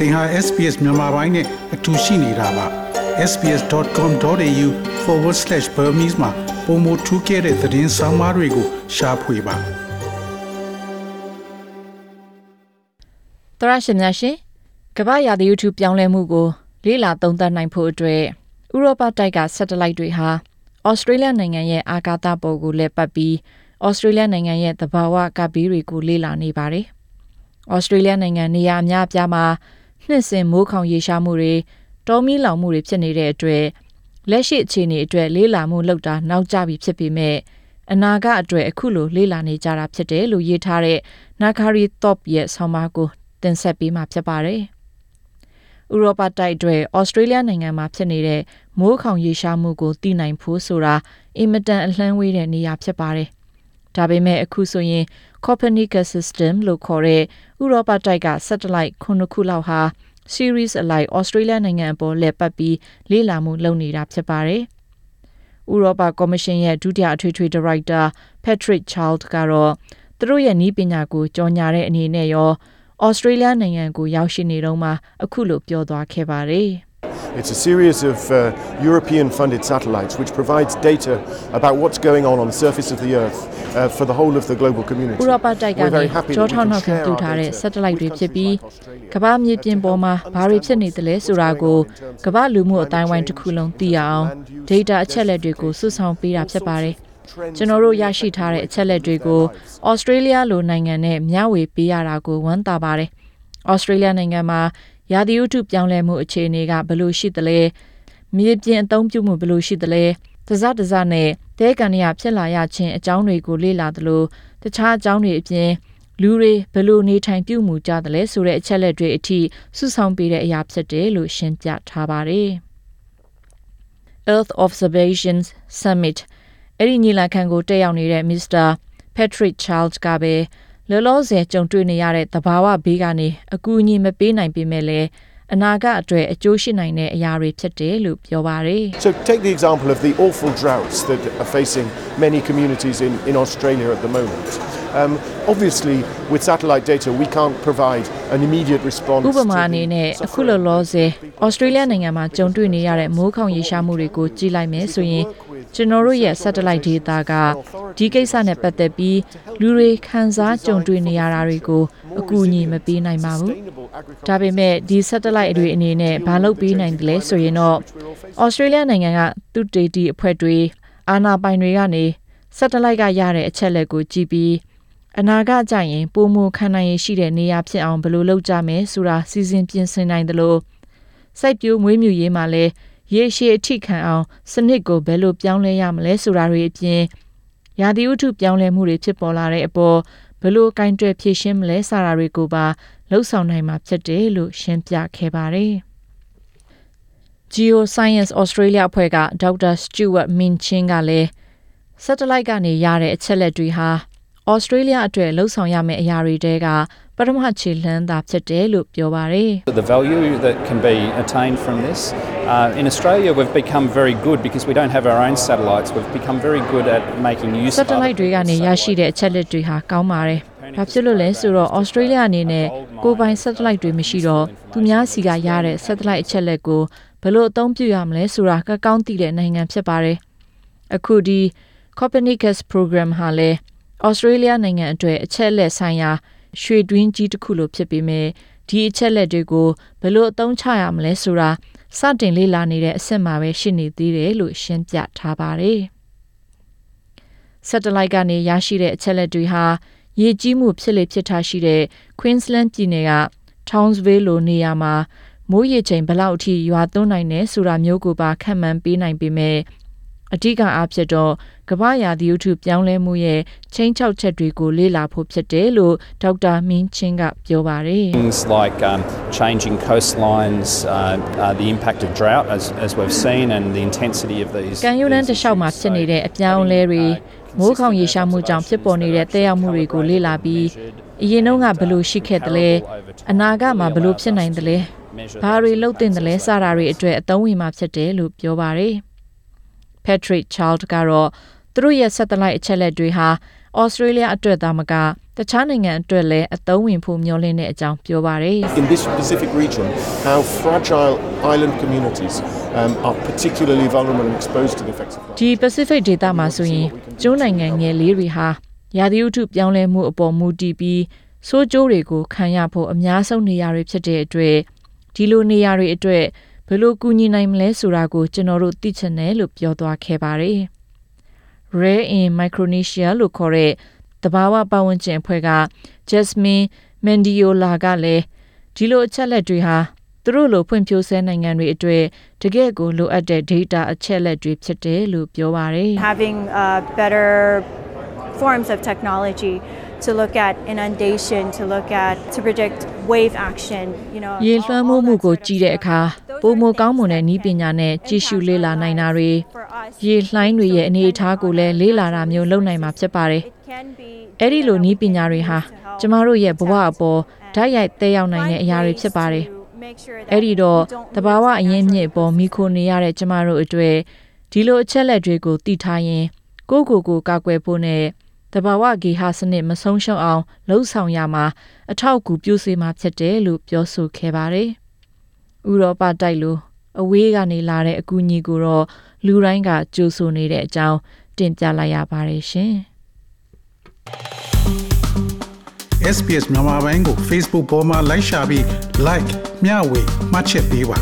သင်ဟာ SPS မြန်မာပိုင်းနဲ့အတူရှိနေတာပါ sps.com.au/burmese မှာပုံမထူးခဲ့တဲ့သတင်းစာမားတွေကိုရှားဖွေပါသရရှင်များရှင်ကမ္ဘာရာသီဥတုပြောင်းလဲမှုကိုလေ့လာသုံးသပ်နိုင်ဖို့အတွက်ဥရောပတိုက်က satellite တွေဟာဩစတြေးလျနိုင်ငံရဲ့အာကာသပေါ်ကိုလက်ပတ်ပြီးဩစတြေးလျနိုင်ငံရဲ့သဘာဝကပ်ဘေးတွေကိုလေ့လာနေပါတယ်။ဩစတြေးလျနိုင်ငံနေရာအများအပြားမှာ နှစ်စဉ်မိုးခေါင်ရေရှားမှုတွေတောမီလောင်မှုတွေဖြစ်နေတဲ့အတွက်လက်ရှိအခြေအနေအတွက်လေ့လာမှုလုပ်တာနောက်ကျပြီဖြစ်ပေမဲ့အနာဂတ်အတွက်အခုလိုလေ့လာနေကြတာဖြစ်တယ်လို့ရေးထားတဲ့ Nakari Top ရဲ့ဆောင်းပါးကိုတင်ဆက်ပေးမှာဖြစ်ပါတယ်။ဥရောပတိုက်အတွက်ဩစတြေးလျနိုင်ငံမှာဖြစ်နေတဲ့မိုးခေါင်ရေရှားမှုကိုသိနိုင်ဖို့ဆိုတာအင်မတန်အလှမ်းဝေးတဲ့နေရာဖြစ်ပါတယ်။ဒါပေမဲ့အခုဆိုရင် Copernicus system လို့ခေါ်တဲ့ဥရောပတိုက်က satellite ခုနှစ်ခုလောက်ဟာ series အလိုက်ဩစတြေးလျနိုင်ငံအပေါ်လှည့်ပတ်ပြီးလေ့လာမှုလုပ်နေတာဖြစ်ပါတယ်။ဥရောပကော်မရှင်ရဲ့ဒုတိယအထွေထွေဒါရိုက်တာ Patrick Child ကတော့သူတို့ရဲ့နီးပညာကိုကြော်ညာတဲ့အနေနဲ့ရောဩစတြေးလျနိုင်ငံကိုရောက်ရှိနေတော့မှအခုလိုပြောသွားခဲ့ပါတယ်။ It's a series of uh, European funded satellites which provides data about what's going on on the surface of the Earth uh, for the whole of the global community. ဥရောပတိုက်ကနေကြောထောက်နောက်ခံပြုထားတဲ့ satellite တွေဖြစ်ပြီးကမ္ဘာမြေပြင်ပေါ်မှာဘာတွေဖြစ်နေသလဲဆိုတာကိုကမ္ဘာလူမှုအတိုင်းဝိုင်းတစ်ခုလုံးသိရအောင် data အချက်အလက်တွေကိုစုဆောင်းပေးတာဖြစ်ပါတယ်။ကျွန်တော်တို့ရရှိထားတဲ့အချက်လက်တွေကိုဩစတြေးလျလိုနိုင်ငံနဲ့မျှဝေပေးရတာကိုဝမ်းသာပါတယ်။ဩစတြေးလျနိုင်ငံမှာ ရာသီဥတုပြောင်းလဲမှုအခြေအနေကဘယ်လိုရှိသလဲမြေပြင်အသုံးပြုမှုဘယ်လိုရှိသလဲတစတစနဲ့တဲကန်ရဖြစ်လာရခြင်းအကြောင်းတွေကိုလေ့လာသလိုတခြားအကြောင်းတွေအပြင်လူတွေဘယ်လိုနေထိုင်ပြုမှုကြသလဲဆိုတဲ့အချက်လက်တွေအထိစုဆောင်းပေးတဲ့အရာဖြစ်တယ်လို့ရှင်းပြထားပါတယ်။ Earth Observations Summit အဲ့ဒီညီလာခံကိုတက်ရောက်နေတဲ့ Mr. Patrick Charles ကပဲ လောလောဆယ်ကြုံတွေ့နေရတဲ့သဘာဝဘေးကနေအကူအညီမပေးနိုင်ပေမဲ့လည်းအနာဂတ်အတွက်အကျိုးရှိနိုင်တဲ့အရာတွေဖြစ်တယ်လို့ပြောပါတယ် So take the example of the awful droughts that are facing many communities in, in Australia at the moment. Um, obviously, with satellite data, we can't provide an immediate response. ဥပမာအနေနဲ့အခုလောလောဆယ်ဩစတြေးလျနိုင်ငံမှာကြုံတွေ့နေရတဲ့မိုးခေါင်ရေရှားမှုတွေကိုကြည့်လိုက်မယ်ဆိုရင်ကျွန်တော်တို့ရဲ့ satellite data က ဒီကိစ္စနဲ့ပတ်သက်ပြီးလူတွေခံစားကြုံတွေ့နေရတာတွေကိုအကူအညီမပေးနိုင်ပါဘူး။ဒါပေမဲ့ဒီ satellite တွေအနေနဲ့ဘာလုပ်ပေးနိုင်တယ်လဲဆိုရင်တော့ Australia နိုင်ငံကသူတေတီအဖွဲ့တွေအာဏာပိုင်တွေကနေ satellite ကရတဲ့အချက်လက်ကိုကြည့်ပြီးအနာဂတ်ကြရင်ပုံမခံနိုင်ရရှိတဲ့နေရာဖြစ်အောင်ဘယ်လိုလုပ်ကြမယ်ဆိုတာစီစဉ်ပြင်ဆင်နိုင်တယ်လို့စိုက်ပျိုးမွေးမြူရေးမှာလည်းရေရှည်အထိခံအောင်စနစ်ကိုဘယ်လိုပြောင်းလဲရမလဲဆိုတာတွေအပြင် ရာသီဥတုပြောင်းလဲမှုတွေဖြစ်ပေါ်လာတဲ့အပေါ်ဘယ်လိုကင်တွယ်ဖြည့်ရှင်းမလဲစတာတွေကိုပါလှုပ်ဆောင်နိုင်မှာဖြစ်တယ်လို့ရှင်းပြခဲ့ပါတယ်။ Geoscience Australia အဖွဲ့ကဒေါက်တာ Stuart Minchin ကလည်း satellite ကနေရတဲ့အချက်လက်တွေဟာဩစတြေးလျအတွက်လှုပ်ဆောင်ရမယ့်အရာတွေတဲက ပထမခြေလှမ်းသာဖြစ်တယ်လို့ပြောပါတယ်။ The value that can be attained from this uh, in Australia we've become very good because we don't have our own satellites we've become very good at making use of satellite တွေကနေရရှိတဲ့အချက်လက်တွေဟာကောင်းပါတယ်။ဘာဖြစ်လို့လဲဆိုတော့ Australia အနေနဲ့ကိုယ်ပိုင် satellite တွေမရှိတော့သူများစီကရတဲ့ satellite အချက်လက်ကိုဘယ်လိုအသုံးပြုရမလဲဆိုတာကကောင်းသိတဲ့နိုင်ငံဖြစ်ပါတယ်။အခုဒီ Copernicus program ဟာလည်း Australia နိုင်ငံအတွက်အချက်လက်ဆိုင်ရာ ရွှေတွင်းကြီးတစ်ခုလိုဖြစ်ပေမဲ့ဒီအချက်လက်တွေကိုဘယ်လိုအသုံးချရမလဲဆိုတာစတင်လေ့လာနေတဲ့အဆင့်မှာပဲရှိနေသေးတယ်လို့ရှင်းပြထားပါတယ်။ satellite ကနေရရှိတဲ့အချက်လက်တွေဟာရေကြီးမှုဖြစ်လေဖြစ်ထားရှိတဲ့ Queensland ပြည်နယ်က Townsville လိုနေရာမှာမိုးရေချိန်ဘလောက်အထိရွာသွန်းနိုင်တယ်ဆိုတာမျိုးကိုပါခန့်မှန်းပေးနိုင်ပေမဲ့ အဓိကအားဖြင့်တော့ကမ္ဘာရာသီဥတုပြောင်းလဲမှုရဲ့ချင်းချောက်ချက်တွေကိုလေ့လာဖို့ဖြစ်တယ်လို့ဒေါက်တာမင်းချင်းကပြောပါတယ် things like um, changing coastlines uh, uh, the impact of drought as, as we've seen and the intensity of these ကံယူလန်းတစ်လျှောက်မှာဖြစ်နေတဲ့အပြောင်းအလဲတွေမိုးခေါင်ရေရှားမှုကြောင့်ဖြစ်ပေါ်နေတဲ့တဲ့ရောက်မှုတွေကိုလေ့လာပြီးအရင်တုန်းကဘယ်လိုရှိခဲ့သလဲအနာဂတ်မှာဘယ်လိုဖြစ်နိုင်သလဲဘာတွေလုပ်တင်သလဲစတာတွေအတွက်အသုံးဝင်မှာဖြစ်တယ်လို့ပြောပါတယ် Patrick Child ကတော့သူတို့ရဲ့ satellite အချက်လက်တွေဟာဩစတြေးလျအတွက်သာမကတခြားနိုင်ငံအတွက်လည်းအသုံးဝင်ဖို့မျှော်လင့်တဲ့အကြောင်းပြောပါတယ် In this Pacific region, how fragile island communities um, are particularly vulnerable and exposed to the effects of climate. ဒီ Pacific ဒေသမှာဆိုရင်ကျွန်းနိုင်ငံငယ်လေးတွေဟာရာသီဥတုပြောင်းလဲမှုအပေါ်မူတည်ပြီးစိုးကျိုးတွေကိုခံရဖို့အများဆုံးနေရာတွေဖြစ်တဲ့အတွက်ဒီလိုနေရာတွေအတွက် ဘယ်လိုကူညီနိုင်မလဲဆိုတာကိုကျွန်တော်တို့သိချင်တယ်လို့ပြောသွားခဲ့ပါတယ်။ Rare in Micronesia လို့ခေါ်တဲ့တဘာဝပတ်ဝန်းကျင်အဖွဲ့က Jasmine Mendiola ကလည်းဒီလိုအချက်လက်တွေဟာသူတို့လိုဖွံ့ဖြိုးဆဲနိုင်ငံတွေအတွက်တကယ့်ကိုလိုအပ်တဲ့ data အချက်လက်တွေဖြစ်တယ်လို့ပြောပါတယ်။ having uh, better forms of technology to look at inundation, to look at to predict wave action, you know. ရေ all- လွှမ်း all မိုးမှု that ကို sort of ကြည့်တဲ့အခါ stuff. ပုံမ Those are ကောင်းမွန်တဲ့ things နည်းပညာနဲ့ that ကြည့်ရှုလေ့လာနိုင်တာတွေ for us ရေလှိုင်းတွေရဲ့အနေအထားကိုလည်းလေ့လာတာမျိုးလုပ်နိုင်မှာဖြစ်ပါတယ် It can be အဲ့ဒီလို data န we ည်းပ can ညာတွေဟာ use to help ကျမတို့ရဲ့ဘဝအပေါ် and ဓာတ်ရိုက်သက်ရောက်နိုင်တဲ့ find အရာတွေ ways ဖြစ်ပါတယ် to make sure that အဲ့ဒီတော့ we don't တဘာဝ lose our အရင်းမြစ် natural အပေါ်မိခိုနေရတဲ့ကျမတို့အတွက်ဒီလိုအချက်လက်တွေကိုတည်ထားရင်ကိုယ့်ကိုယ်ကိုကာကွယ်ဖို့နဲ့ တဘာဝဂေဟစနစ်မဆုံးရှုံးအောင်လှုံ့ဆော်ရမှာအထောက်အကူပြုစေမှာဖြစ်တယ်လို့ပြောဆိုခဲ့ပါတယ်။ဥရောပတိုက်လိုအဝေးကနေလာတဲ့အကူအညီကိုတော့လူတိုင်းကကြိုးဆိုနေတဲ့အကြောင်းတင်ပြလိုက်ရပါတယ်ရှင်။ SPS မြန်မာပိုင်းကို Facebook ပေါ်မှာ like ရှာပြီး like မျှဝေမှတ်ချက်ပေးပါ